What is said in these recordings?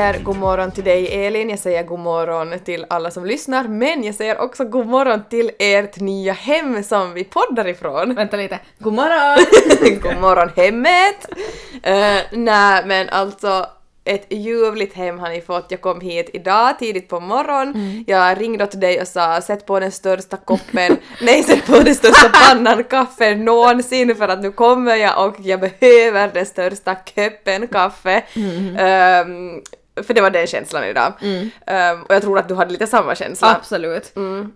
Säger god morgon till dig Elin, jag säger god morgon till alla som lyssnar, men jag säger också god morgon till ert nya hem som vi poddar ifrån. Vänta lite. God morgon! god morgon hemmet! Uh, Nej men alltså ett ljuvligt hem har ni fått. Jag kom hit idag tidigt på morgonen. Mm. Jag ringde till dig och sa sätt på den största koppen, nej sätt på den största pannan kaffe någonsin för att nu kommer jag och jag behöver den största koppen kaffe. Mm. Um, för det var den känslan idag. Mm. Um, och jag tror att du hade lite samma känsla. Absolut. Mm.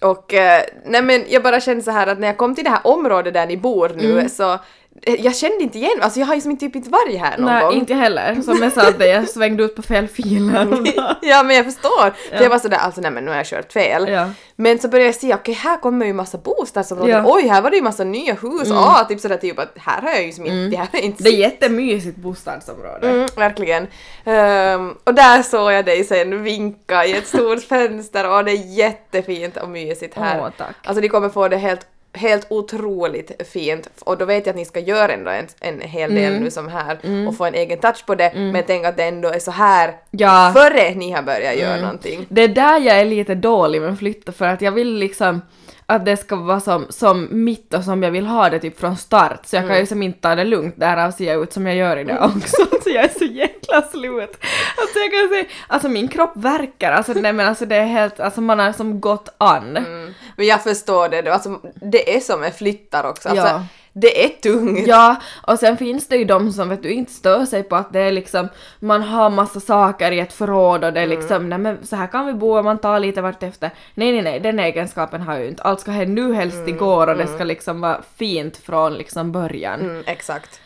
Och uh, nej men jag bara kände så här att när jag kom till det här området där ni bor nu mm. så jag kände inte igen alltså jag har ju som typ inte varit här någon Nej, gång. Nej, inte heller. Som jag sa att jag svängde ut på fel filer. ja, men jag förstår. För jag var sådär, alltså nej men nu har jag kört fel. Ja. Men så började jag se, okej okay, här kommer ju massa bostadsområden, ja. oj här var det ju massa nya hus, mm. ah, typ sådär typ att här har jag ju som inte, mm. här är inte... Det är jättemysigt bostadsområde. Mm, verkligen. Um, och där såg jag dig sen vinka i ett stort fönster och det är jättefint och mysigt här. Åh, tack. Alltså de kommer få det helt helt otroligt fint och då vet jag att ni ska göra ändå en, en hel del mm. nu som här mm. och få en egen touch på det mm. men tänk att det ändå är så här ja. före ni har börjat göra mm. någonting. Det är där jag är lite dålig med flytta för att jag vill liksom att det ska vara som, som mitt och som jag vill ha det typ från start så jag kan ju mm. som inte ta det lugnt därav ser jag ut som jag gör i det också så jag är så jäkla slut. Alltså jag kan säga, alltså min kropp verkar, alltså nej men alltså det är helt, alltså man har som gått an. Mm. Men jag förstår det, alltså det är som en flyttar också. Alltså, ja det är tungt. Ja, och sen finns det ju de som vet du inte stör sig på att det är liksom, man har massa saker i ett förråd och det är mm. liksom, nej men så här kan vi bo och man tar lite vartefter. Nej nej nej, den egenskapen har ju inte. Allt ska hända nu helst mm. igår och det mm. ska liksom vara fint från liksom början. Mm, exakt.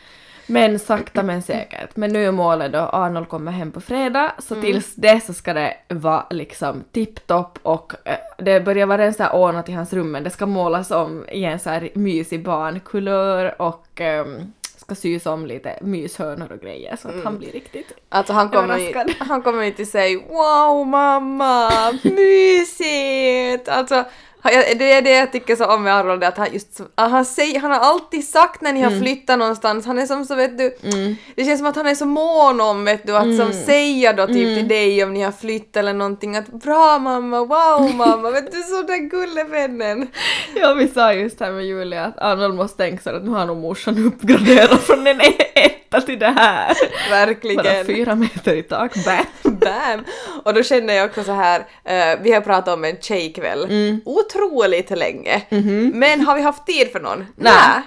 Men sakta men säkert. Men nu är målet då Arnold kommer hem på fredag, så mm. tills dess så ska det vara liksom tipptopp och äh, det börjar vara en så här ordnat i hans rum men det ska målas om i en så här mysig barnkulör och ähm, ska sys om lite myshörnor och grejer så att mm. han blir riktigt Alltså han kommer, ju, han kommer ju till wow mamma, mysigt! Alltså det är det jag tycker så om med Arnold, att han just han, säger, han har alltid sagt när ni har mm. flyttat någonstans, han är som så vet du, mm. det känns som att han är så mån om vet du, att mm. som säga då typ till mm. dig om ni har flyttat eller någonting att bra mamma, wow mamma, vet du så där gullevännen. Ja vi sa just här med Julia att Arnold måste tänka sig att nu har nog morsan uppgraderat från en etta till det här. Verkligen. Bara fyra meter i tak, bam. bam. Och då känner jag också så här, uh, vi har pratat om en tjejkväll. Mm otroligt länge. Mm -hmm. Men har vi haft tid för någon? Nej.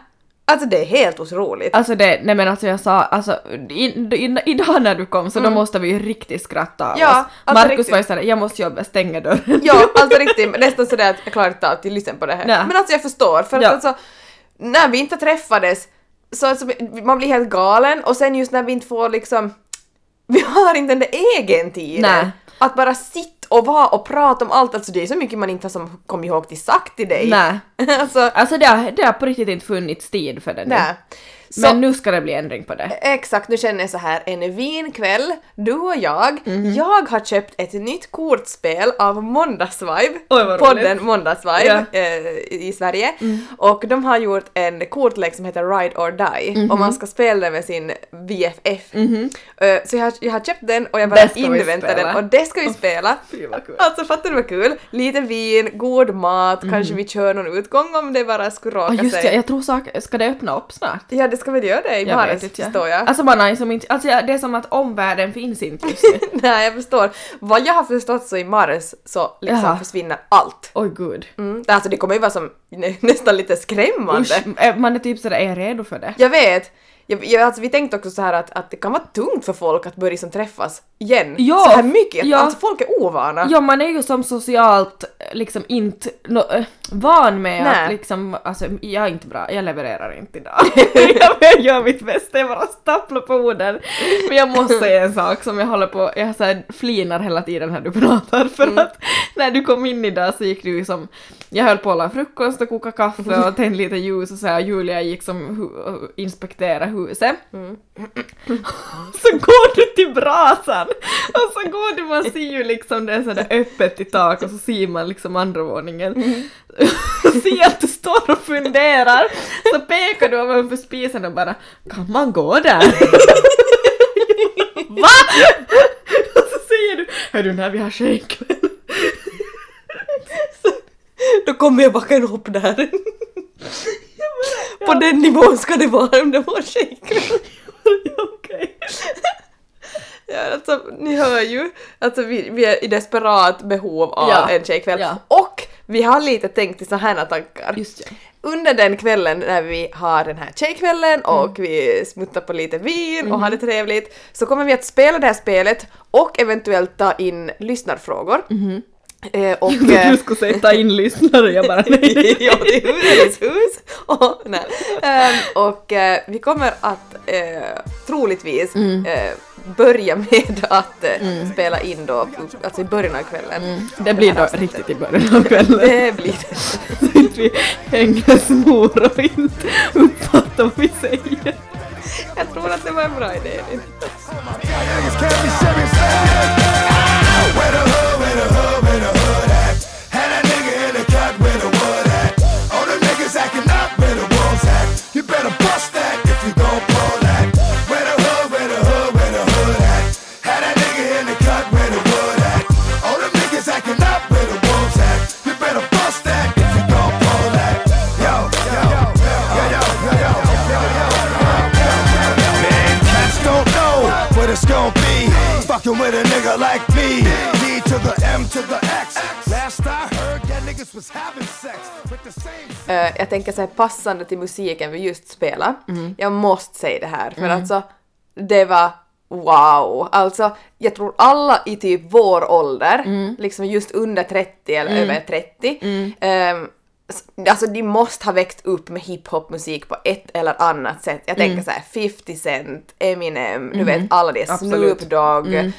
Alltså det är helt otroligt. Alltså det, nej men alltså jag sa, alltså idag när du kom så mm. då måste vi ju riktigt skratta av ja, oss. Alltså Markus var ju såhär, jag måste jobba, stänga dörren. Ja, alltså riktigt, nästan sådär att jag klarar inte av att lyssna på det här. Nej. Men alltså jag förstår, för att ja. alltså när vi inte träffades så alltså, man blir helt galen och sen just när vi inte får liksom, vi har inte den där egen tiden. Nej. Att bara sitta och vara och prata om allt, alltså det är så mycket man inte har som kommit ihåg till sagt till dig. Nej. alltså, alltså det, har, det har på riktigt inte funnits tid för det nu. Nej. Så, Men nu ska det bli ändring på det. Exakt, nu känner jag så här, en vinkväll, du och jag. Mm. Jag har köpt ett nytt kortspel av Måndagsvibe, Oj, podden Måndagsvibe ja. äh, i Sverige. Mm. Och de har gjort en kortlek som heter Ride or Die mm -hmm. och man ska spela den med sin VFF. -hmm. Uh, så jag har, jag har köpt den och jag bara inväntar den och det ska vi spela. Kul. Alltså fattar du vad kul? Lite vin, god mat, kanske mhm. vi kör någon utgång om det bara skulle råka oh, just sig. Ja, jag tror sak, ska det öppna upp snart? Ja, det ska väl göra det i mars, förstår jag. Alltså har liksom inte, alltså det är som att omvärlden finns inte just nu. Nej, jag förstår. Vad jag har förstått så i mars så liksom Jaha. försvinner allt. Oj gud. Mm. Alltså det kommer ju vara som nästan lite skrämmande. Usch, man är typ sådär, är jag redo för det? Jag vet. Jag, jag, alltså, vi tänkte också så här att, att det kan vara tungt för folk att börja liksom träffas igen. Ja, så här mycket. Ja. Alltså folk är ovana. Ja, man är ju som socialt liksom inte no, äh, van med Nej. att liksom, alltså jag är inte bra, jag levererar inte idag. jag gör mitt bästa, jag bara stapplar på orden. Men jag måste säga en sak som jag håller på, jag så här flinar hela tiden när du pratar för mm. att när du kom in idag så gick du ju som, jag höll på att laga frukost och koka kaffe och tände lite ljus och så här, Julia gick som inspektera huset. Mm. så går du till brasan och så går du, man ser ju liksom det är sådär öppet i tak och så ser man liksom andra våningen. Mm. ser att du står och funderar så pekar du ovanför spisen och bara kan man gå där? Va? Hördu, när vi har tjejkväll. Då kommer jag backa upp där. På den nivån ska det vara vår tjejkväll. ja, okej. Ja, alltså, ni hör ju, alltså vi, vi är i desperat behov av Ja. en tjejkväll. Ja. Och vi har lite tänkt i så här tankar. Det. Under den kvällen när vi har den här tjejkvällen Mm. och vi smuttar på lite vin och Mm-hmm. har det trevligt så kommer vi att spela det här spelet och eventuellt ta in lyssnarfrågor. Eh, och, Du eh, skulle säga ta in lyssnare, jag bara nej. ja, det är husets hus. Och, nej. Ehm, och eh, vi kommer att eh, troligtvis Mm. eh, börja med att eh, spela in då, alltså i början av kvällen. Det blir då riktigt i början av kvällen. Det blir det. Så inte vi hänger snor och inte uppfattar vad vi säger. Jag tror att det var en bra idé. With a nigga like me. D to the M to the X. Last I heard, that niggas was having sex with the same. Eh, jag tänker så här passande till musiken vi just spelade. Jag måste säga det här för alltså det var wow. Alltså jag tror alla i typ vår ålder, liksom just under 30 eller över 30, ehm, s- Alltså de måste ha växt upp med hiphopmusik på ett eller annat sätt. Jag tänker så här 50 Cent, Eminem, du vet alla de. Snoop Dogg, eh,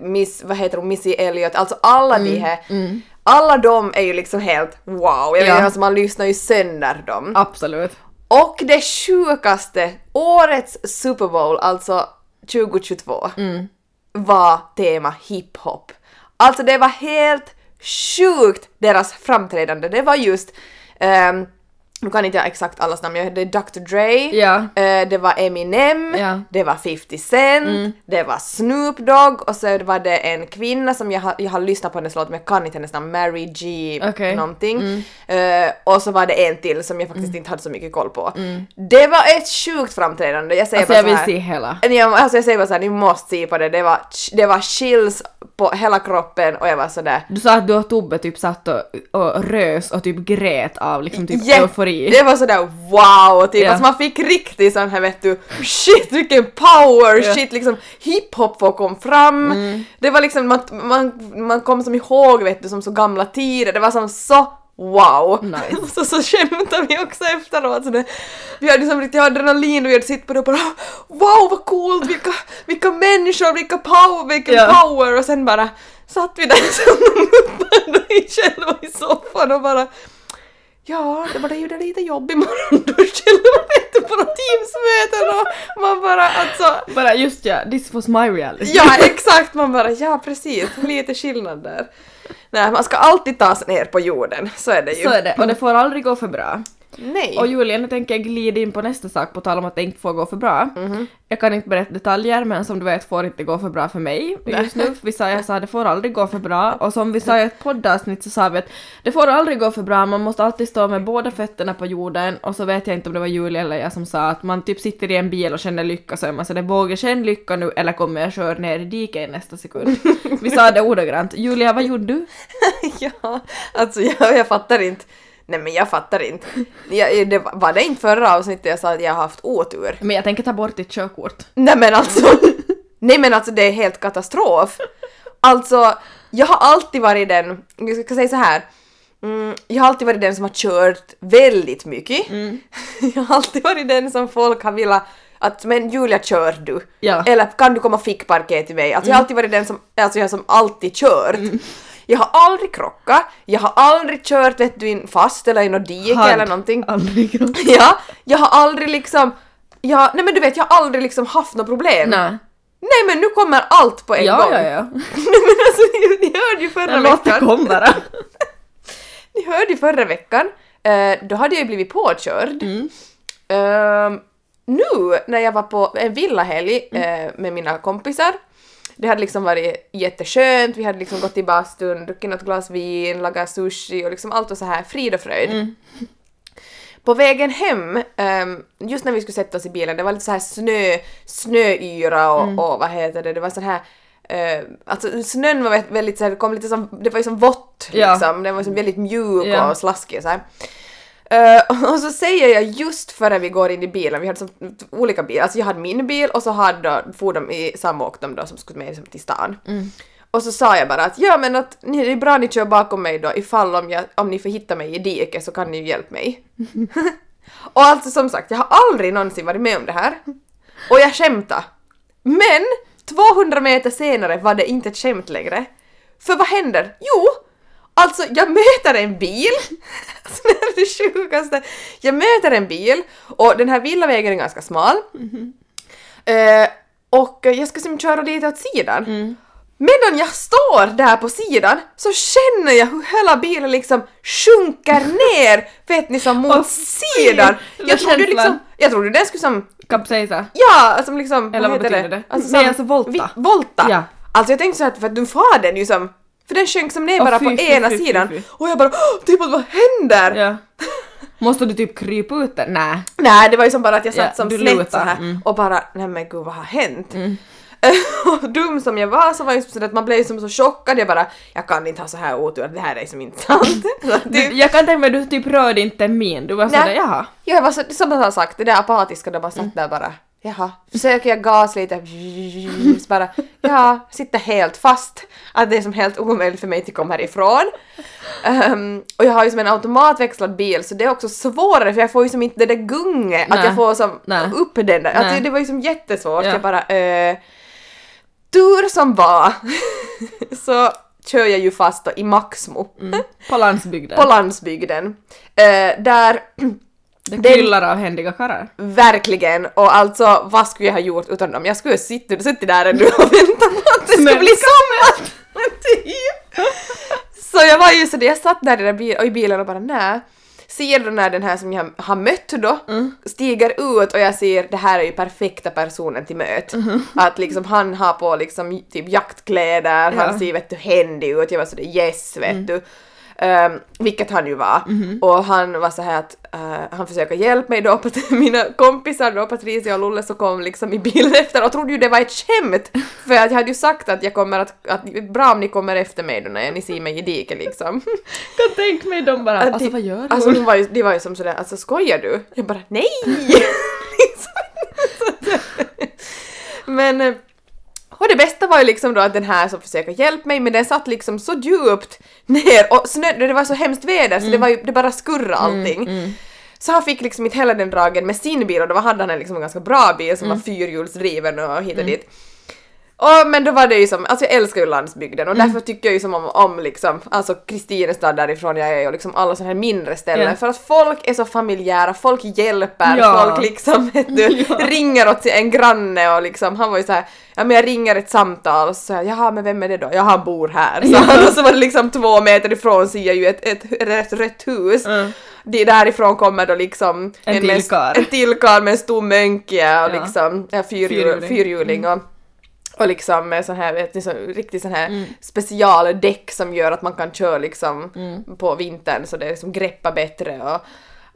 Miss, vad heter hon, Missy Elliott, alltså alla de här. Alla de är ju liksom helt wow, jag Ja. menar alltså man lyssnar ju sönder dem. Absolut. Och det sjukaste, årets Super Bowl, alltså 2022, var tema hiphop. Alltså det var helt sjukt deras framträdande. Det var just, um, nu kan inte jag exakt allas namn, jag- det är Dr. Dre, Ja. eh, det var Eminem, Ja. det var 50 Cent, det var Snoop Dogg och så var det en kvinna som jag har, jag har lyssnat på hennes låt men jag kan inte hennes namn, Mary G Okej. någonting. Eh, och så var det en till som jag faktiskt inte hade så mycket koll på. Det var ett sjukt framträdande, jag säger Alltså bara jag vill här. se hela. Jag, alltså jag säger bara såhär, ni måste se på det, det var, det var chills på hela kroppen och jag var sådär Du sa att du och Tobbe typ satt och, och rös och typ grät av liksom typ Ja, eufori. Det var sådär wow, typ. Ja. Alltså man fick riktigt sån här vet du, shit vilken power, Ja. shit liksom hiphop får kom fram. Det var liksom, man, man, man kom som ihåg vet du som så gamla tider, det var som så wow. Nice. så, så skämtade vi också efteråt. Så det, vi hade liksom riktigt adrenalin och vi hade suttit på det och bara wow vad coolt, vilka, vilka människor, vilka power, vilken Ja. power och sen bara satt vi där som i själva i soffan och bara Ja, det var ju det lite jobb imorgon då själva vet du på något teamsmöten och man bara alltså Bara just ja, this was my reality. Ja exakt, man bara ja precis, lite skillnad där. Nej, man ska alltid ta sig ner på jorden, så är det ju. Så är det, och det får aldrig gå för bra. Nej. Och Julia, nu tänker jag glida in på nästa sak på tal om att det inte får gå för bra. Jag kan inte berätta detaljer men som du vet får inte gå för bra för mig just nu. Vi sa, jag sa det får aldrig gå för bra och som vi sa i ett poddavsnitt så sa vi att det får aldrig gå för bra, man måste alltid stå med båda fötterna på jorden och så vet jag inte om det var Julia eller jag som sa att man typ sitter i en bil och känner lycka så är man sådär vågar känna lycka nu eller kommer jag köra ner i diket i nästa sekund? Vi sa det ordagrant. Julia, vad gjorde du? ja, alltså jag, jag fattar inte. Nej men jag fattar inte. Jag, det, var det inte förra avsnittet jag sa att jag har haft otur? Men jag tänker ta bort ditt körkort. Nej men alltså, nej men alltså det är helt katastrof. Alltså, jag har alltid varit den, jag ska säga så här. Mm, jag har alltid varit den som har kört väldigt mycket. Jag har alltid varit den som folk har velat att men Julia kör du? Ja. Eller kan du komma fickparkera till mig? Alltså jag har alltid varit den som, alltså jag som alltid kört. Jag har aldrig krockat, jag har aldrig kört vet du in fast eller i något dike eller någonting. Aldrig. Ja, jag har aldrig liksom, jag, nej men du vet jag har aldrig liksom haft något problem. Nej. Nej men nu kommer allt på en Ja, gång. ja, ja. Nej men alltså ni, hörde ju förra Men låt det veckan. komma. Ni hörde ju förra veckan. Eh, då hade jag ju blivit påkörd. Mm. Ehm, nu när jag var på en villahelg eh, med mina kompisar Det hade liksom varit jätteskönt, vi hade liksom gått i bastun, druckit något glas vin, lagat sushi och liksom allt var så här frid och fröjd. På vägen hem, ehm, just när vi skulle sätta oss i bilen, det var lite så här snö, snöyra och, och vad heter det, det var sån här Uh, alltså snön var väldigt, väldigt så här, det kom lite som, det var ju som vått Ja. liksom, den var som väldigt mjuk Ja. och slaskig så här. Eh, och så säger jag just före vi går in i bilen, vi hade som olika bilar, alltså jag hade min bil och så hade for de i samåkt de då som skulle med liksom till stan. Och så sa jag bara att ja men att ni, det är bra ni kör bakom mig då ifall om, jag, om ni får hitta mig i diket så kan ni ju hjälpa mig. och alltså som sagt, jag har aldrig någonsin varit med om det här. Och jag skämtade. Men 200 meter senare var det inte ett skämt längre. För vad händer? Jo, alltså jag möter en bil. Alltså, det är det sjukaste. Jag möter en bil och den här villavägen är ganska smal. Eh, och jag ska som köra lite åt sidan. Medan jag står där på sidan så känner jag hur hela bilen liksom sjunker ner, vet ni, som mot fy! sidan. Jag trodde liksom, jag trodde den skulle som Kapsejsa. Ja, alltså liksom... Eller vad heter betyder det? Alltså, Nej, som- alltså volta. Vi, volta! Ja. Alltså jag tänkte så att för att du far den ju som... För den sjönk som ner bara fy, på fy, ena fy, sidan. Och jag bara "Åh, typ att vad händer? Ja. Måste du typ krypa ut där? Nej. Nej, det var ju som bara att jag satt Ja, som snett så här mm. och bara nej men gud vad har hänt? och dum som jag var så var jag så att man blev som så chockad, jag bara jag kan inte ha så här otur, det här är som inte sant. Att typ, jag kan tänka mig du typ rörde inte min. Du var sådär jaha. jag var så, som jag har sagt, det där apatiska, bara Mm. satt där bara Jaha, försöker jag gas lite, så bara, ja, sitter helt fast. Att det är som helt omöjligt för mig att komma härifrån. Ehm, och jag har ju som en automatväxlad bil så det är också svårare för jag får ju som inte det där gunget, att jag får som Nej. upp den där. Nej. det, var ju som jättesvårt. Ja. Jag bara, eh, tur som var så kör jag ju fast då i Maxmo. På landsbygden. På landsbygden. Eh, där det kryllar av händiga karlar. Verkligen! Och alltså vad skulle jag ha gjort utan dem? Jag skulle ha suttit, suttit där ännu och väntat på att det skulle bli sommar! typ! Så jag var ju så jag satt där i, den bil, i bilen och bara nä. Ser då när den här som jag har mött då stiger ut och jag ser det här är ju perfekta personen till möt. Att liksom han har på liksom typ jaktkläder, Ja. han ser vet du händig ut, jag var sådär yes vet du. Um, vilket han ju var. Mhm. Och han var så här att eh, han försöker hjälpa mig då, mina kompisar då, Patricia och Lulle, så kom liksom i bilen efter och trodde ju det var ett skämt. För att jag hade ju sagt att jag kommer att, att bra om ni kommer efter mig då när ni ser mig i diket liksom. Kan tänka mig de bara, Att alltså de- vad gör du? Alltså hon var ju, de var ju som sådär, alltså skojar du? Jag bara nej! men eh, och det bästa var ju liksom då att den här som försöker hjälpa mig men den satt liksom så djupt ner och snö, det var så hemskt väder så det var ju, det bara skurrade allting. Så han fick liksom inte hela den dragen med sin bil och då hade han en liksom en ganska bra bil som var fyrhjulsdriven och hit och dit. Och, men då var det ju som, alltså jag älskar ju landsbygden och därför tycker jag ju som om, om liksom, alltså Kristinestad därifrån jag är och liksom alla sådana här mindre ställen Ja. för att folk är så familjära, folk hjälper, Ja. folk liksom du, ringer åt en granne och liksom han var ju så här, ja men jag ringer ett samtal och så säger jaha men vem är det då? Ja han bor här. Så, han, och så var det liksom två meter ifrån ser jag ju ett, ett, rätt rött hus. Mm. Det därifrån kommer då liksom En en till karl med en stor mönke och Ja. liksom ja, fyrhjul, Fyrhjuling. fyrhjuling och och liksom med sån här, vet ni, så, riktigt sån här specialdäck som gör att man kan köra liksom på vintern så det liksom greppar bättre och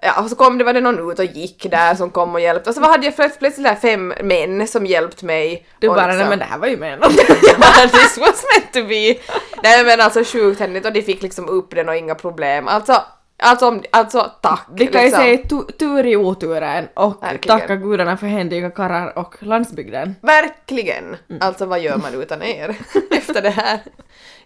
Ja, och så kom det, var det någon ut och gick där som kom och hjälpte och så hade jag plötsligt där fem män som hjälpt mig. Du bara, liksom, nej men det här var ju menat. ja, this was meant to be. Nej men alltså sjukt händigt och de fick liksom upp den och inga problem. Alltså, alltså, om- alltså tack. Vi kan ju liksom. säga tu- tur i oturen och Verkligen. tacka gudarna för händiga karlar och landsbygden. Verkligen! Mm. Alltså vad gör man utan er efter det här?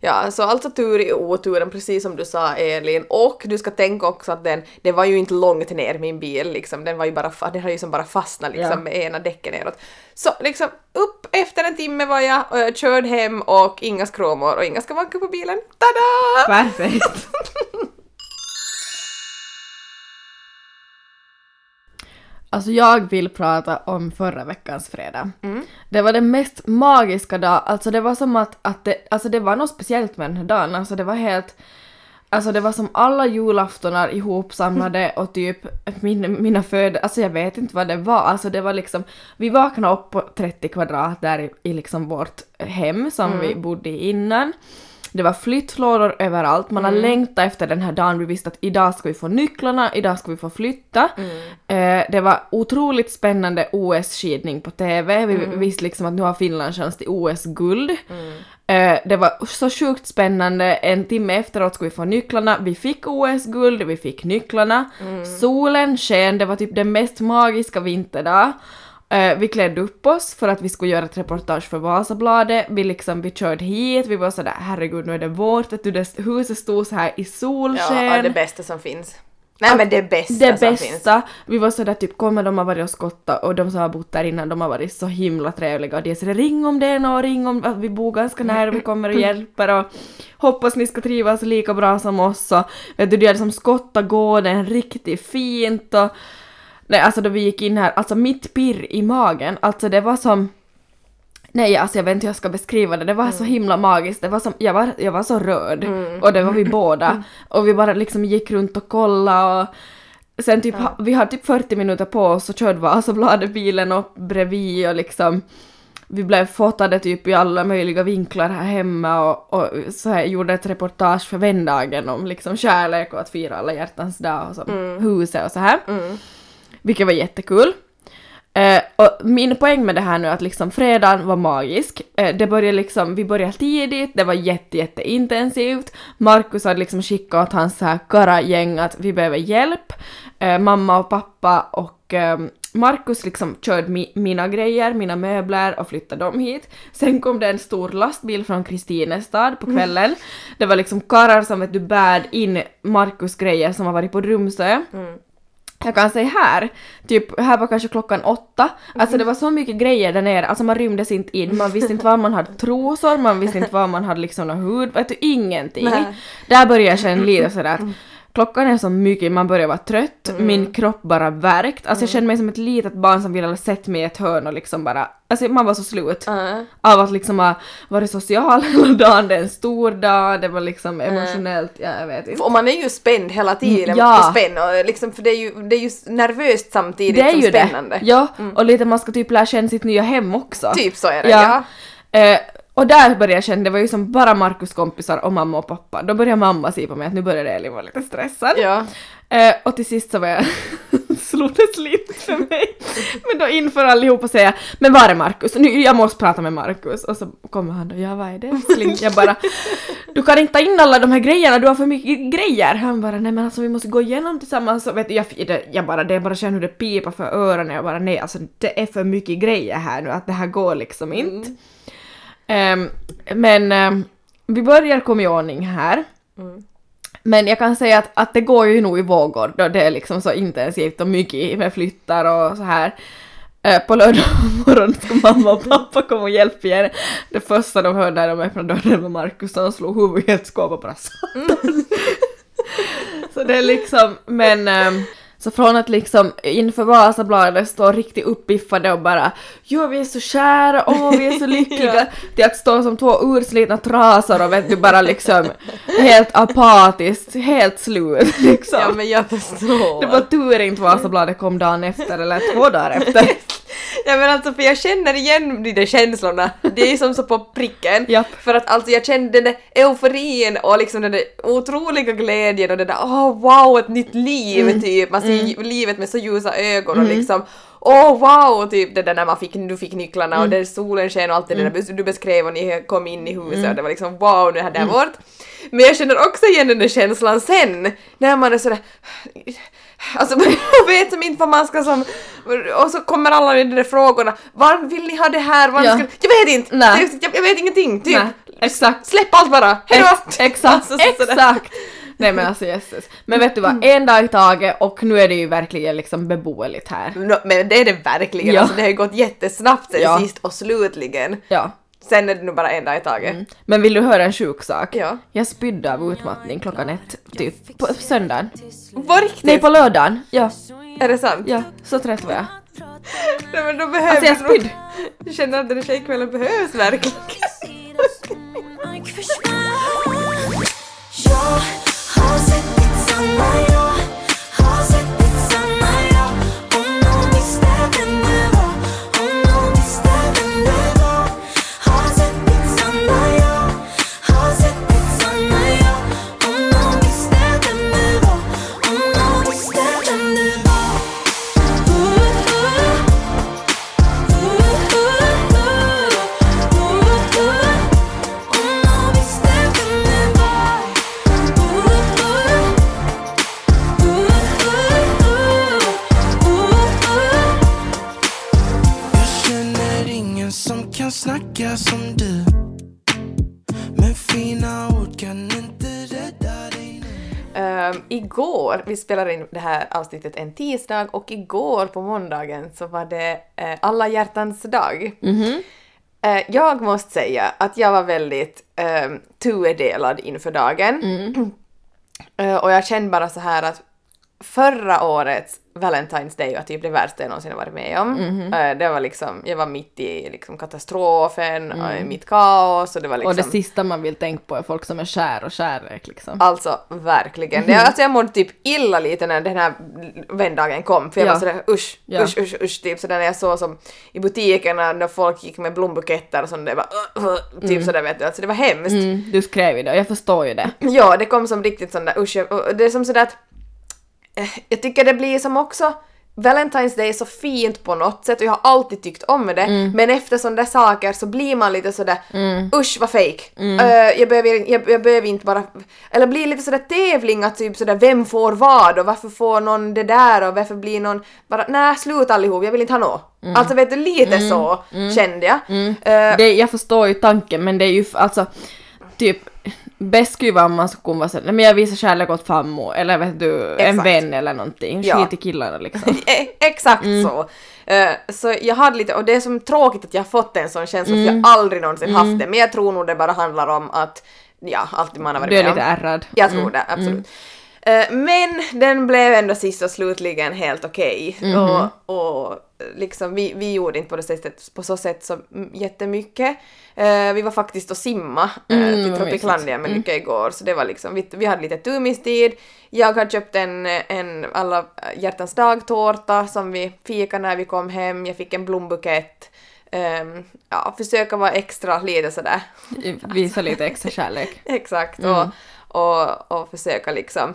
Ja, så alltså tur i oturen, precis som du sa Elin. Och du ska tänka också att den, den var ju inte långt ner min bil liksom, den var ju bara, den har ju som bara fastnat liksom Ja. med ena däcken neråt. Så liksom upp efter en timme var jag och jag körde hem och inga skråmor och inga skavanker på bilen. Tada! Perfekt. Alltså jag vill prata om förra veckans fredag. Det var den mest magiska dag, alltså det var som att, att det, alltså det var något speciellt med den här dagen, alltså det var helt... Alltså det var som alla julaftonar ihopsamlade och typ min, mina föd... Alltså jag vet inte vad det var. Alltså det var liksom... Vi vaknade upp på 30 kvadrat där i, i liksom vårt hem som vi bodde i innan. Det var flyttlådor överallt, man har längtat efter den här dagen, vi visste att idag ska vi få nycklarna, idag ska vi få flytta. Eh, det var otroligt spännande OS-skidning på TV, vi visste liksom att nu har Finland chans till OS-guld. Eh, det var så sjukt spännande, en timme efteråt skulle vi få nycklarna, vi fick OS-guld, vi fick nycklarna, solen sken, det var typ den mest magiska vinterdag. Eh, vi klädde upp oss för att vi skulle göra ett reportage för Vasabladet. Vi liksom, vi körde hit, vi var sådär herregud nu är det vårt, att du, det, huset stod så här i solsken. Ja, det bästa som finns. Nej men det bästa det som bästa. finns. Vi var sådär typ, kommer de har varit och skottat och de som har bott där innan de har varit så himla trevliga och de sådär ring om det är något, ring om att vi bor ganska nära och vi kommer och hjälper och hoppas ni ska trivas lika bra som oss och vet du, de hade som skottat gården riktigt fint och nej alltså då vi gick in här, alltså mitt pirr i magen, alltså det var som Nej, alltså jag vet inte hur jag ska beskriva det. Det var så himla magiskt. Det var som, jag, var, jag var så rörd. Och det var vi båda. Och vi bara liksom gick runt och kollade och sen typ, ha- vi hade typ 40 minuter på oss och körde Vasabladet bilen upp bredvid och liksom vi blev fotade typ i alla möjliga vinklar här hemma och, och så här, gjorde ett reportage för vändagen om liksom kärlek och att fira alla hjärtans dag och som huset och så här. Vilket var jättekul. Eh, och min poäng med det här nu är att liksom fredagen var magisk. Eh, det började liksom, vi började tidigt, det var jätte, jätte intensivt. Markus hade liksom skickat åt hans här kara-gäng att vi behöver hjälp. Eh, mamma och pappa och eh, Markus liksom körde mi- mina grejer, mina möbler och flyttade dem hit. Sen kom det en stor lastbil från Kristinestad på kvällen. Det var liksom karlar som vet du bärde in Markus grejer som har varit på Rumsö. Jag kan säga här, typ här var kanske klockan åtta, alltså det var så mycket grejer där nere, alltså man rymdes inte in, man visste inte var man hade trosor, man visste inte var man hade liksom hud, vet du, ingenting. Nej. Där började jag känna lite sådär att klockan är så mycket, man börjar vara trött, min kropp bara värkt, alltså jag kände mig som ett litet barn som ville ha sett mig i ett hörn och liksom bara, alltså man var så slut Ja. av att liksom ha varit social hela dagen, det är en stor dag, det var liksom emotionellt, ja, jag vet inte. Och man är ju spänd hela tiden. Mm, ja. Och spänd, och liksom, för det är, ju, det är ju nervöst samtidigt Det är som ju spännande. det. Ja, och lite man ska typ lära känna sitt nya hem också. Typ så är det, ja. Eh, och där började jag känna, det var ju som bara Markus kompisar och mamma och pappa. Då började mamma se på mig att nu började Elin vara lite stressad. Ja. Eh, och till sist så var jag slog det slint för mig. Men då inför allihopa och säga men var är Markus? Nu, jag måste prata med Markus. Och så kommer han och ja vad är det älskling? Jag bara du kan inte ta in alla de här grejerna, du har för mycket grejer. Han bara nej men alltså vi måste gå igenom tillsammans. Och vet du, jag, det, jag bara det jag bara känner hur det pipar för öronen. Jag bara nej alltså det är för mycket grejer här nu att det här går liksom inte. Ehm, men ehm, vi börjar komma i ordning här. Men jag kan säga att, att det går ju nog i vågor då det är liksom så intensivt och mycket med flyttar och så här. Eh, På lördag morgon ska mamma och pappa komma och hjälpa er. Det första de hörde när de öppnade dörren var Markus som slog huvudet i ett skåp och bara satan. Så det är liksom, men ehm, så från att liksom inför Vasabladet stå riktigt uppiffade och bara jo vi är så kära, åh vi är så lyckliga till att stå som två urslitna trasor och vet du bara liksom helt apatiskt, helt slut liksom. ja, men jag förstår. Det var tur inte Vasabladet kom dagen efter eller två dagar efter. Ja men alltså för jag känner igen de där känslorna, det är som så på pricken. Japp. För att alltså jag kände den där euforin och liksom den där otroliga glädjen och det där åh wow ett nytt liv typ, man ser ju livet med så ljusa ögon och liksom åh wow typ det där när man fick, du fick nycklarna och där solen sken och allt det där du beskrev och ni kom in i huset och det var liksom wow nu är det här vårt. Men jag känner också igen den där känslan sen när man är sådär Alltså jag vet som inte vad man ska som... Och så kommer alla de där frågorna. Var vill ni ha det här? Var Ja. ska, jag vet inte! Jag, jag vet ingenting! Typ. Nej, exakt. Släpp allt bara! Hejdå! Ex- exakt, Alltså, exakt! Nej men alltså jösses. Men vet du vad, en dag i taget och nu är det ju verkligen liksom beboeligt här. Nå, Men det är det verkligen, Ja. alltså det har ju gått jättesnabbt sen Ja. sist och slutligen. Ja. Sen är det nog bara en dag i taget. Men vill du höra en sjuk sak? Ja. Jag spydde av utmattning klockan ett, typ på söndagen. På riktigt? Nej, på lördagen. Ja, Är det sant? ja, så trött var jag. Nej, men då behöver Alltså jag du spydde. Jag känner att den här tjejkvällen behövs verkligen. igår, vi spelar in det här avsnittet en tisdag och igår på måndagen så var det eh, alla hjärtans dag. Eh, jag måste säga att jag var väldigt eh, tudelad inför dagen. Eh, och jag kände bara så här att förra årets Valentine's Day var typ det värsta jag någonsin varit med om. Eh, det var liksom, jag var mitt i liksom katastrofen, och i mitt kaos och det var liksom... Och det sista man vill tänka på är folk som är kär och kärlek liksom. Alltså verkligen. Det, alltså jag mådde typ illa lite när den här vändagen kom för jag Ja. var sådär usch, Ja. usch, usch, usch typ sådär när jag såg som i butikerna när folk gick med blombuketter och sånt det var uh, uh, typ sådär vet du, alltså det var hemskt. Mm, du skrev ju det och jag förstår ju det. Ja, det kom som riktigt sån där usch, jag- och det är som sådär att jag tycker det blir som också Valentine's Day är så fint på något sätt och jag har alltid tyckt om det Mm. men efter sådana där saker så blir man lite sådär usch vad fake. Eh, jag, behöver, jag, jag behöver inte bara... Eller blir lite sådär tävling att typ sådär vem får vad och varför får någon det där och varför blir någon bara nej slut allihop jag vill inte ha något. Mm. Alltså vet du lite så kände jag. Eh, det. Jag förstår ju tanken men det är ju alltså typ bäst skulle ju vara om man skulle vara såhär, men jag visar kärlek åt fammo eller vet du, en Exakt. vän eller någonting. Ja. Skit i killarna liksom. E- Exakt Mm. så. Eh, så jag hade lite, och det är som tråkigt att jag har fått en sån känsla Mm. för jag har aldrig någonsin haft det, men jag tror nog det bara handlar om att, ja, allt man har varit Du är med lite om. ärrad. Jag tror det, absolut. Eh, men den blev ändå sist och slutligen helt okej. Mhm. Och, och liksom, vi, vi gjorde inte på, det sättet, på så sätt så mm, jättemycket. Eh, vi var faktiskt och simma eh, Mm, till vad Tropiclandia med Lycka igår, så det var liksom, vi, vi hade lite tumistid. Jag har köpt en, en alla hjärtans dag-tårta som vi fikade när vi kom hem, jag fick en blombukett. Um, ja, försöka vara extra lite sådär Visa lite extra kärlek. Exakt, Mm. och, och, och försöka liksom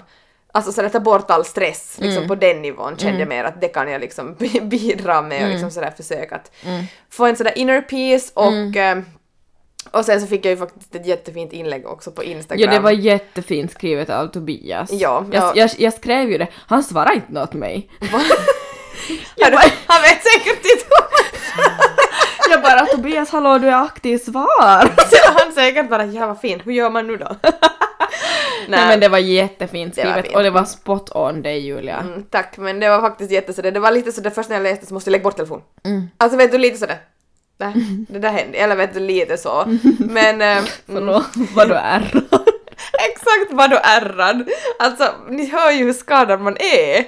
Alltså sådär ta bort all stress liksom Mm. på den nivån kände jag mer att det kan jag liksom bi- bidra med och Mm. liksom sådär försöka att få en sådär inner peace och Mm. eh, och sen så fick jag ju faktiskt ett jättefint inlägg också på Instagram. Ja det var jättefint skrivet av Tobias. Ja, ja. Jag, jag, jag skrev ju det, han svarade inte något mig. Han, han vet säkert inte Jag bara Tobias hallå du är aktiv, svar! Han säkert bara ja vad fint, hur gör man nu då? Nej men det var jättefint Det var skrivet och det var spot on dig Julia. Mm, tack, men det var faktiskt jättesådär, det var lite sådär först när jag läste så måste jag lägga bort telefonen. Mm. Alltså vet du lite sådär, nej, det där hände, eller vet du lite så. Men eh, Förlåt, vad du är. exakt vad du ärrad. Alltså ni hör ju hur skadad man är.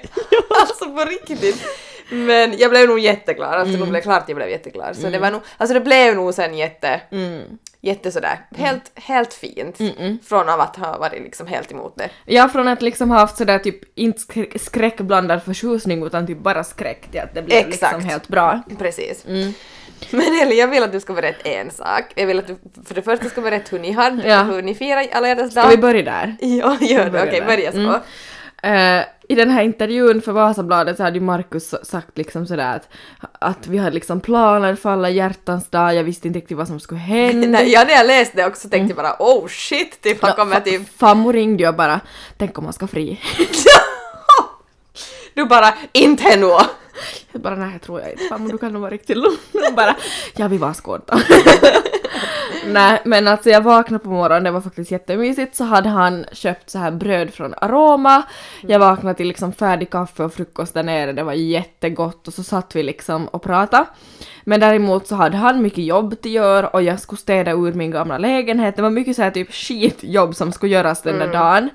alltså på riktigt. Men jag blev nog jätteglad, alltså nog blev klart jag blev jätteglad. Så det var nog, alltså det blev nog sen jätte, Mm. jätte sådär, helt, helt fint. Från av att ha varit liksom helt emot det. Ja, från att liksom ha haft sådär typ inte skräck- skräckblandad förtjusning utan typ bara skräck till att det blev liksom Exakt. helt bra. Precis. Men Elin, jag vill att du ska berätta en sak. Jag vill att du för det första ska berätta hur ni hade, Ja. hur ni firar alla hjärtans Ska dag. vi börja där? Ja, gör det. Okej, där? börja så. Mm. Eh, I den här intervjun för Vasabladet så hade ju Markus sagt liksom sådär att, att vi hade liksom planer för alla hjärtans dag, jag visste inte riktigt vad som skulle hända. Nej, ja, när jag läste det också tänkte jag bara oh shit, typ han kommer fa- typ... Fammo ringde och bara “tänk om man ska fri”. Du bara inte ännu. Jag bara “nej, jag tror jag inte. Fammo, du kan nog vara riktigt lugn”. Och bara “ja, vi var skådda”. Nej, men alltså jag vaknade på morgonen, det var faktiskt jättemysigt, så hade han köpt så här bröd från Aroma. Jag vaknade till liksom färdig kaffe och frukost där nere, det var jättegott och så satt vi liksom och pratade. Men däremot så hade han mycket jobb till göra och jag skulle städa ur min gamla lägenhet. Det var mycket så här typ skitjobb som skulle göras den där dagen.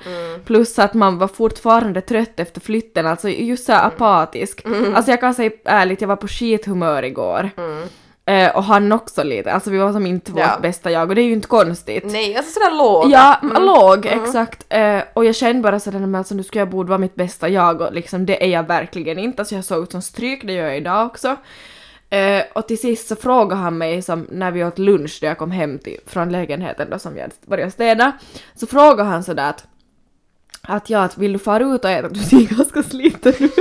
Plus att man var fortfarande trött efter flytten, alltså just så här apatisk. Alltså jag kan säga ärligt, jag var på skithumör igår. Eh, och han också lite, alltså vi var som inte vårt Ja. bästa jag och det är ju inte konstigt. Nej, alltså sådär låg. Ja, låg, exakt. Eh, och jag kände bara sådär, men alltså nu skulle jag borde vara mitt bästa jag och liksom det är jag verkligen inte. Alltså jag såg ut som stryk, det gör jag idag också. Eh, och till sist så frågade han mig som när vi åt lunch när jag kom hem till, från lägenheten då som hade börjat städa. Så frågade han sådär att att ja, att vill du fara ut och äta? Du ser ganska sliten ut.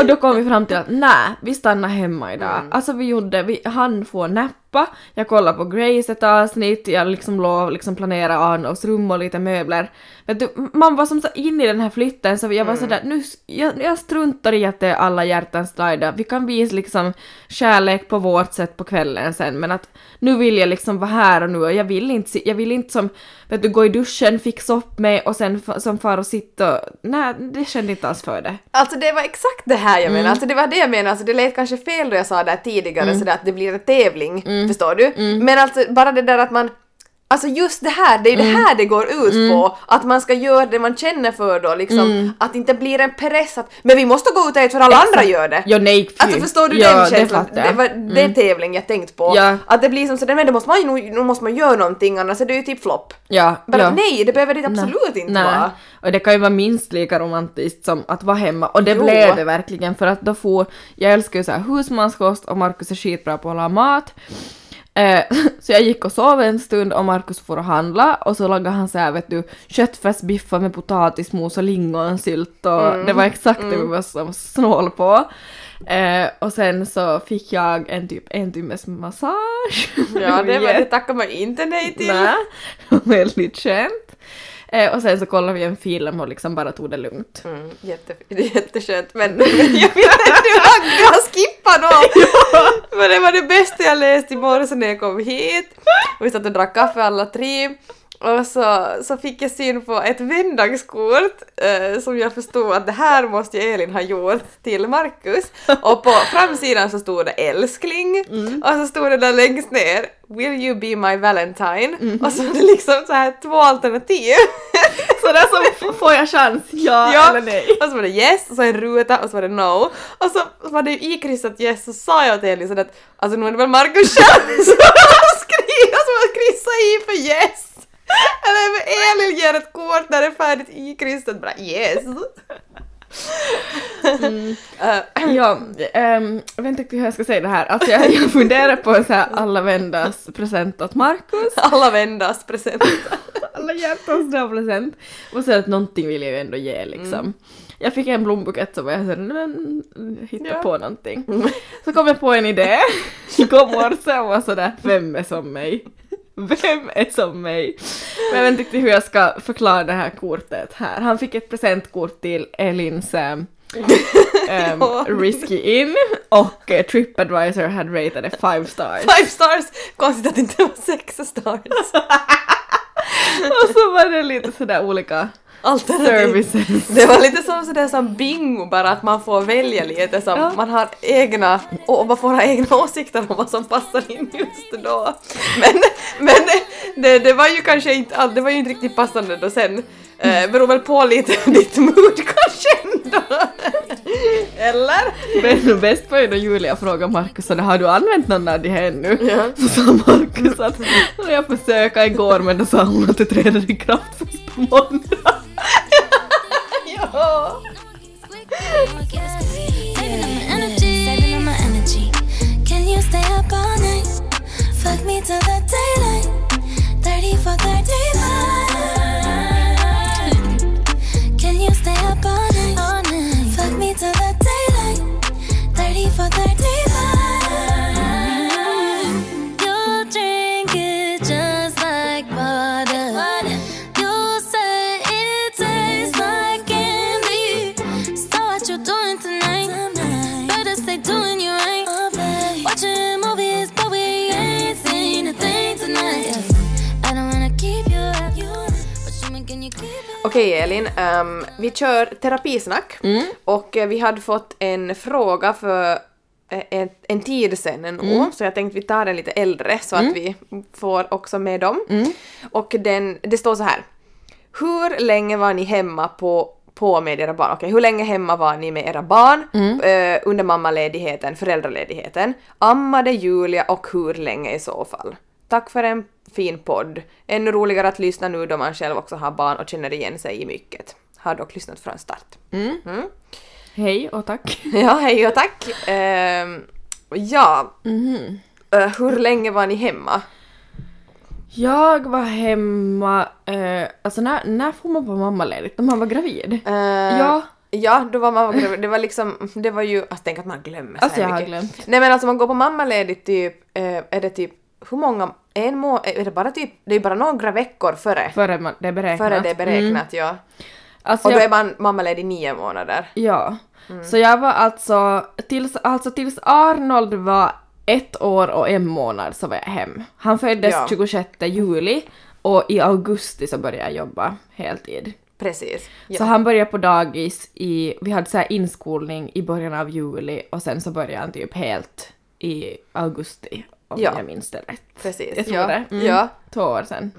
Och då kom vi fram till att nej, vi stannar hemma idag. Alltså vi gjorde, vi hann få näpp soppa, jag kollade på Grace ett avsnitt, jag liksom låg liksom planera Arnolds rum och lite möbler. Vet du, man var som så inne i den här flytten så jag var sådär, nu, jag, jag struntar i att det är alla hjärtans dag idag. vi kan visa liksom kärlek på vårt sätt på kvällen sen men att nu vill jag liksom vara här och nu och jag vill inte, jag vill inte som, vet du, gå i duschen, fixa upp mig och sen som far och sitta och, nej det kände inte alls för det. Alltså det var exakt det här jag Mm. menar, alltså det var det jag menar, alltså det lät kanske fel då jag sa det tidigare sådär att det blir en tävling, Mm. Förstår du? Men alltså bara det där att man Alltså just det här, det är ju Mm. det här det går ut på, att man ska göra det man känner för då liksom, att det inte blir en press att men vi måste gå ut och äta för alla andra gör det. Ja, nej. Alltså förstår du ja, den det känslan? Det, jag. var det tävling jag tänkt på. Ja. Att det blir som sådär, men då måste man ju, nu måste man göra någonting annars är det ju typ flopp. Ja, Bara ja. nej, det behöver det absolut inte Nej. vara. Och det kan ju vara minst lika romantiskt som att vara hemma. Och det Jo. blev det verkligen för att då får, jag älskar ju så här husmanskost och Markus är skitbra på att laga mat. Eh, så jag gick och sov en stund och Markus får och handla och så lagade han så här vet du köttfärsbiffar med potatismos och lingonsylt och Mm. det var exakt det vi var som snål på. Eh, och sen så fick jag en typ en timmes massage. Ja, det, var, det tackar man inte nej till. Nej, väldigt skönt. Eh, och sen så kollade vi en film och liksom bara tog det lugnt. Mm, jätte, jätteskönt men, men jag vet att du har, har skippat något! Men det var det bästa jag läst i morse när jag kom hit. Och vi satt och drack kaffe alla tre. Och så, så fick jag syn på ett vändagskort eh, som jag förstod att det här måste ju Elin ha gjort till Markus. Och på framsidan så stod det älskling och så stod det där längst ner Will you be my valentine? Och så var det liksom så här två alternativ. Så där så f- får jag chans, ja, Ja, eller nej. och så var det yes, och så en ruta och så var det no. Och så var det ju ikryssat yes, så sa jag till Elin så att alltså nu är det väl Markus själv som har skrivit, som har kryssat i för yes. Eller men Elin ger ett kort där det är färdigt ikryssat bara yes. Eh, Ja, um, jag vet inte hur jag ska säga det här. Alltså jag, jag funderar på en så här alla vändas present åt Markus. alla vändas present. Alla hjärtans dag present. Och så att någonting vill jag ju ändå ge liksom. Jag fick en blombukett så var jag såhär, men hitta Ja. på någonting. Så kom jag på en idé. Igår morse och var sådär, vem är som mig? Vem är som mig? Men jag vet inte riktigt hur jag ska förklara det här kortet här. Han fick ett presentkort till Elins um, Ja. Risky In och uh, Tripadvisor hade ratat det 5 stars. Five stars! Konstigt att det inte var sex stars. och så var det lite sådär olika Alternativ. services. Det var lite som sådär som bingo bara att man får välja lite som Ja. man har egna och man får ha egna åsikter om vad som passar in just då. Men, men det, det var ju kanske inte det var ju inte riktigt passande då sen. Eh, beror väl på lite ditt mood ändå. Eller? Men bäst var ju då Julia frågade Markus så har du använt någon av de här ännu? Ja. Så sa Markus att "Ja, jag försökte igår men då sa hon att det träder i kraft först på måndag. Ja. Saving my energy. Can you stay up all night? Fuck me till the daylight. Okej Elin, ehm, vi kör terapisnack och eh, vi hade fått en fråga för eh, en, en tid sedan nu, så jag tänkte vi tar den lite äldre så att vi får också med dem. Och den, det står så här. Hur länge var ni hemma på, på med era barn? Okej, hur länge hemma var ni med era barn eh, under mammaledigheten, föräldraledigheten? Ammade Julia och hur länge i så fall? Tack för en fin podd. Ännu roligare att lyssna nu då man själv också har barn och känner igen sig i mycket. Har dock lyssnat från start. Mm. Hej och tack. Ja, hej och tack. Ehm, ja, Eh, hur länge var ni hemma? Jag var hemma, eh, alltså när, när får man på mammaledigt? När man var gravid? Eh, Ja. Ja, då var man gravid. Det var liksom, det var ju, alltså tänk att man glömmer så Alltså här jag har mycket. glömt. Nej men alltså man går på mammaledigt typ är det typ, hur många, en må, är det bara typ, det är bara några veckor före, Före man, det är beräknat. före det är beräknat, ja. Mm. Alltså Och då jag- är man mammaledig nio månader. Ja. Mm. Så jag var alltså tills, alltså tills Arnold var ett år och en månad så var jag hem. Han föddes Ja. 26 juli och i augusti så började jag jobba heltid. Precis. Ja. Så han började på dagis i, vi hade så här inskolning i början av juli och sen så började han typ helt i augusti om Ja. jag minns det rätt. Precis. Jag tror ja. det. Mm. Ja. Två år sedan.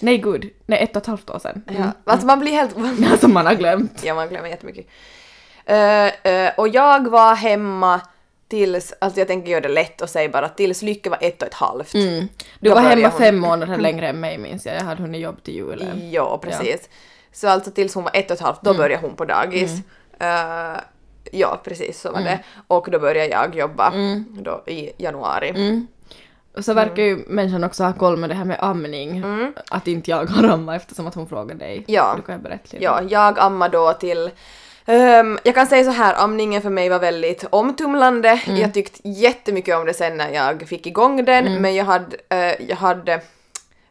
Nej gud, nej ett och ett halvt år sedan. ja. Alltså man blir helt... Alltså man har glömt. Ja, man glömmer jättemycket. Uh, uh, och jag var hemma tills, alltså jag tänker göra det lätt och säga bara tills Lycke var ett och ett halvt. Mm. Du Då var hemma hon- fem månader längre än mig minns jag. Jag hade hunnit jobb till julen. Ja, precis. Så alltså tills hon var ett och ett halvt, då Mm. började hon på dagis. Eh, ja, precis så var Mm. det. Och då började jag jobba då i januari. Mm. Och så verkar ju människan också ha koll med det här med amning. Att inte jag har ammat eftersom att hon frågade dig. Ja. Du kan ju berätta lite. Ja, jag ammade då till ehm, jag kan säga så här, amningen för mig var väldigt omtumlande. Mm. Jag tyckte jättemycket om det sen när jag fick igång den, Mm. men jag hade, eh, jag hade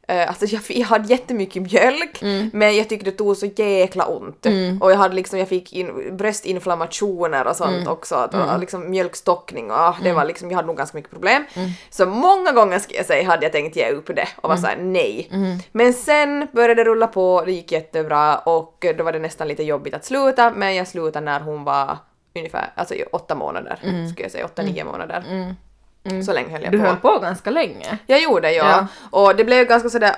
alltså jag, jag hade jättemycket mjölk, Mm. men jag tyckte det tog så jäkla ont. Och jag hade liksom, jag fick in, bröstinflammationer och sånt Mm. också, att, och liksom mjölkstockning och ah, det var liksom, jag hade nog ganska mycket problem. Så många gånger ska jag säga hade jag tänkt ge upp det och var såhär nej. Men sen började det rulla på, det gick jättebra och då var det nästan lite jobbigt att sluta, men jag slutade när hon var ungefär, alltså åtta månader, skulle jag säga, åtta, nio månader. Så länge höll jag Du på. höll på ganska länge. Jag gjorde ja. Ja. Och det blev ganska sådär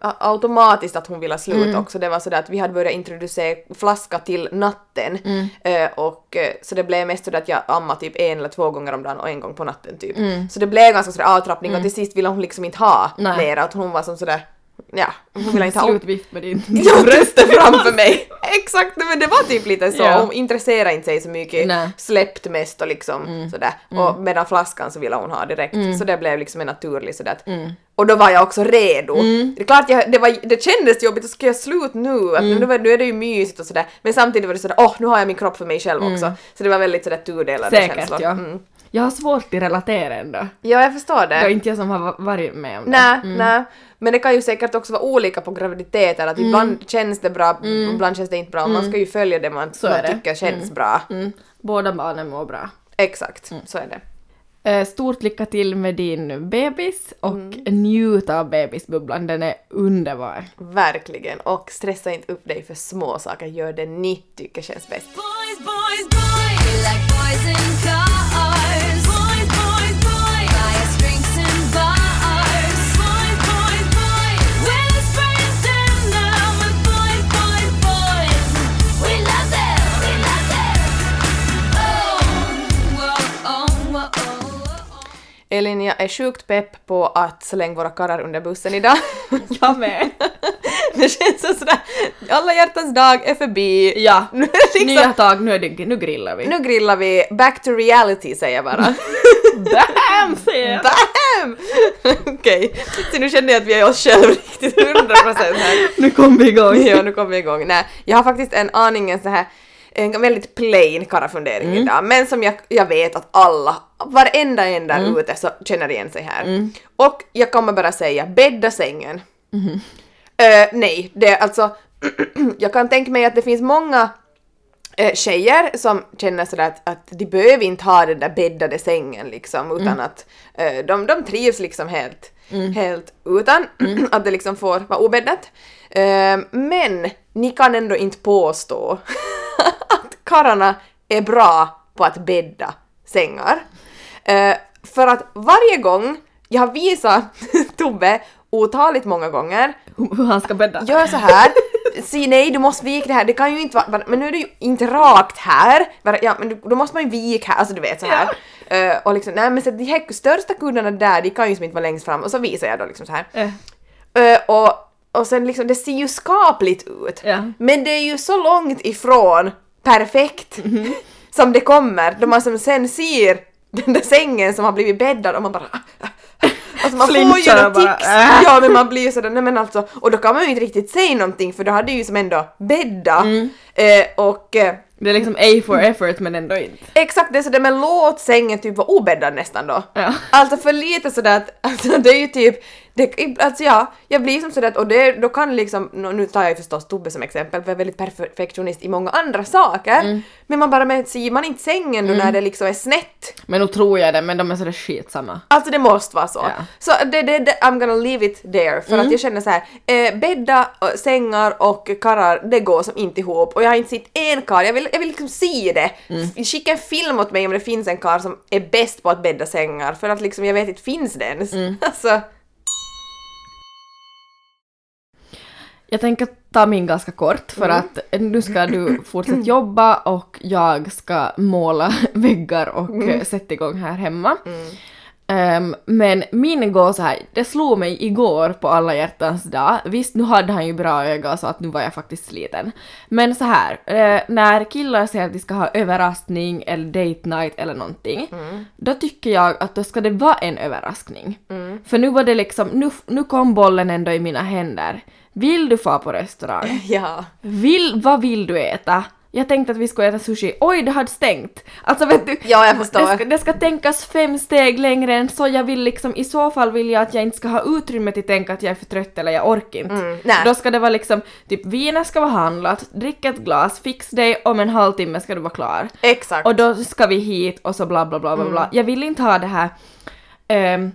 automatiskt att hon ville sluta Mm. också. Det var sådär att vi hade börjat introducera flaska till natten. Mm. Eh, och eh, så det blev mest sådär att jag ammade typ en eller två gånger om dagen och en gång på natten typ. Så det blev ganska sådär avtrappning och till sist ville hon liksom inte ha Mm. Nej. mer. Att hon var som sådär, ja, hon ville inte ha Slutvift med din... Ja, bröstet framför mig! Exakt, men det var typ lite så. Ja. Hon intresserade inte sig så mycket, Nej. släppt mest och liksom sådär. Och medan flaskan så ville hon ha direkt. Så det blev liksom en naturlig sådär att, Och då var jag också redo. Det är klart, jag, det, var, det kändes jobbigt, ska jag sluta nu? Att nu, var- nu är det ju mysigt och sådär. Men samtidigt var det sådär, åh nu har jag min kropp för mig själv också. Så det var väldigt sådär tudelade Säkert känslor. ja. Mm. Jag har svårt att relatera ändå. Ja, jag förstår det. Det är inte jag som har va- varit med om det. Nej, nej. Men det kan ju säkert också vara olika på graviditeter, att ibland känns det bra, ibland känns det inte bra. Man ska ju följa det man, Så man det. tycker känns bra. Mm. Båda barnen mår bra. Exakt, så är det. Eh, Stort lycka till med din bebis och Mm. njut av bebisbubblan, den är underbar. Verkligen. Och stressa inte upp dig för små saker, gör det ni tycker känns bäst. Boys, boys, boys. Elin, jag är sjukt pepp på att slänga våra karrar under bussen idag. Jag med. det känns så sådär, alla hjärtans dag är förbi. Ja. Nu, liksom, Nya tag, nu, är det, nu grillar vi. nu grillar vi, back to reality säger jag bara. Bam! säger jag. Bam! Okej, så nu känner jag att vi är oss själva riktigt 100% här. Nu kom vi igång. Ja, nu kommer vi igång. Nej, jag har faktiskt en aningen så här en väldigt plain karafundering Mm. idag, men som jag, jag vet att alla, varenda en där Mm. ute så känner igen sig här. Och jag kommer bara säga, bädda sängen. Mm-hmm. Eh, nej, det är alltså, jag kan tänka mig att det finns många eh, tjejer som känner sådär att, att de behöver inte ha den där bäddade sängen liksom utan att eh, de, de trivs liksom helt, helt utan att det liksom får vara obäddat. Men ni kan ändå inte påstå karlarna är bra på att bädda sängar. Eh, för att varje gång jag har visat Tobbe otaligt många gånger Hur han ska bädda. Gör så här. Se nej, du måste vika det här. Det kan ju inte vara... Men nu är det ju inte rakt här. Ja, men då måste man ju vika här. Alltså du vet så här. Eh, och liksom, nej men så de här största kuddarna där, de kan ju som inte vara längst fram. Och så visar jag då liksom så här. Eh, Eh, och, och sen liksom, det ser ju skapligt ut. Ja. Men det är ju så långt ifrån perfekt som det kommer. Då man som sen ser den där sängen som har blivit bäddad och man bara... Alltså man får ju något tics. äh. Ja men man blir ju sådär, nej men alltså, och då kan man ju inte riktigt säga någonting för då hade ju som ändå bädda. Mm. Eh, och eh, Det är liksom A for effort men ändå inte. Exakt, det är sådär men låt sängen typ vara obäddad nästan då. Ja. Alltså för lite sådär att, alltså det är ju typ, det, alltså ja, jag blir som sådär och det, då kan liksom, nu tar jag ju förstås Tobbe som exempel, för jag är väldigt perfektionist i många andra saker, Mm. men man bara, men ser man inte sängen då när det liksom är snett? Men nu tror jag det, men de är sådär skitsamma. Alltså det måste vara så. Mm. Så det, det, det, I'm gonna leave it there, för att jag känner så här, eh, bädda, sängar och karrar, det går som inte ihop. Och jag har inte sett en karl, jag vill, jag vill liksom se det. Mm. Skicka en film åt mig om det finns en karl som är bäst på att bädda sängar, för att liksom jag vet inte, finns det ens? Mm. Alltså, Jag tänker ta min ganska kort för att nu ska du fortsätta jobba och jag ska måla väggar och eh, sätta igång här hemma. Ehm, men min går så här, det slog mig igår på alla hjärtans dag. Visst, nu hade han ju bra öga så att nu var jag faktiskt sliten. Men så här, eh, när killar säger att de ska ha överraskning eller date night eller någonting, då tycker jag att då ska det vara en överraskning. För nu var det liksom, nu, nu kom bollen ändå i mina händer. Vill du få på restaurang? ja. Vill, vad vill du äta? Jag tänkte att vi skulle äta sushi. Oj, det hade stängt! Alltså vet du, Ja, jag förstår. Det ska, det ska tänkas fem steg längre än så. Jag vill liksom, i så fall vill jag att jag inte ska ha utrymme till att tänka att jag är för trött eller jag orkar inte. Mm. Då ska det vara liksom, typ vinet ska vara handlat, drick ett glas, fix dig, om en halvtimme ska du vara klar. Exakt. Och då ska vi hit och så bla bla bla bla bla. Jag vill inte ha det här ehm,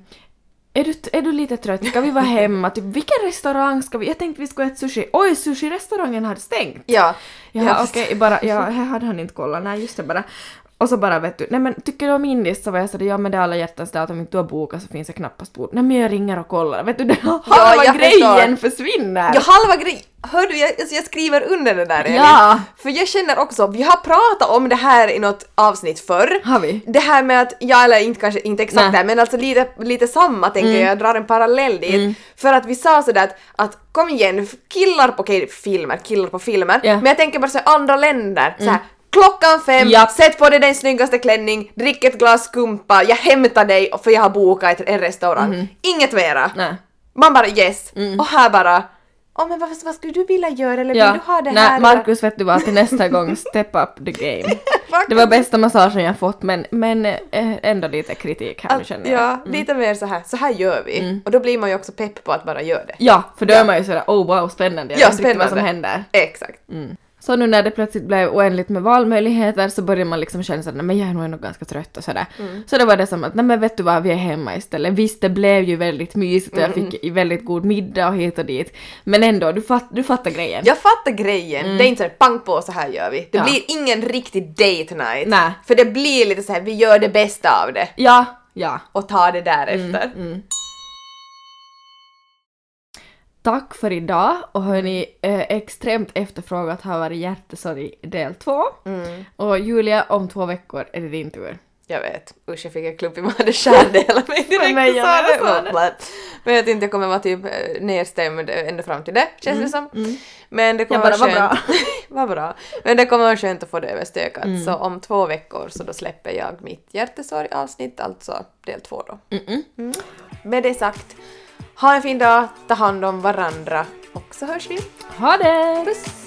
är du, är du lite trött? Ska vi vara hemma? Typ, vilken restaurang ska vi? Jag tänkte vi skulle äta sushi. Oj, sushi-restaurangen hade stängt! ja. Ja, okej, bara, ja, här hade han inte kollat. Nej, just det bara. Och så bara vet du, nej men tycker du om indiskt så var jag sådär, ja men det är alla hjärtans dag att om inte du har bokat så finns det knappast bord. Nej men jag ringer och kollar. Vet du, det, halva jag grejen försvinner! Ja, halva grejen. Hör du, jag, alltså jag skriver under det där Elin. Ja. För jag känner också, vi har pratat om det här i något avsnitt förr. Har vi? Det här med att, ja eller inte kanske inte exakt Nej. det här, men alltså lite, lite samma tänker jag, jag drar en parallell dit. För att vi sa sådär att, att kom igen, killar på, okej filmer, killar på filmer, Ja. men jag tänker bara så andra länder, så här, Klockan fem, Japp. sätt på dig din snyggaste klänning, drick ett glas skumpa, jag hämtar dig för jag har bokat en restaurang. Inget mera. Nej. Man bara yes. Och här bara, åh men vad, vad skulle du vilja göra eller vill du ha det här? Nej, Markus vet du vad, till nästa gång step up the game. Det var bästa massagen jag fått men, men eh, ändå lite kritik här nu känner jag. ja, lite mer så här, så här gör vi. Och då blir man ju också pepp på att bara göra det. Ja, för då Ja. är man ju sådär oh wow spännande, jag Ja, vet inte vad som händer. Exakt. Så nu när det plötsligt blev oändligt med valmöjligheter så börjar man liksom känna såhär, men jag är nog ändå ganska trött och sådär. Så då var det som att, nej men vet du vad, vi är hemma istället. Visst det blev ju väldigt mysigt och jag fick i väldigt god middag och hit och dit. Men ändå, du, fatt, du fattar grejen. Jag fattar grejen. Det är inte såhär pang på så här gör vi. Det Ja. blir ingen riktig date night. Nej. För det blir lite så här, vi gör det bästa av det. Ja, ja. Och tar det därefter. Tack för idag och hörni, eh, extremt efterfrågat har varit hjärtesorg del två. Och Julia, om två veckor är det din tur. Jag vet. Usch jag fick en klump i magen, skärde hela mig direkt sa jag sa det. Bla. Men jag kommer vara typ eh, nedstämd ända fram till det, känns det som. Men det kommer Jag bara, vara skönt. vad bra. Men det kommer vara skönt att få det överstökat. Så om två veckor så då släpper jag mitt hjärtesorg-avsnitt, alltså del två då. Mm. Med det sagt, ha en fin dag, ta hand om varandra och så hörs vi. Ha det! Puss!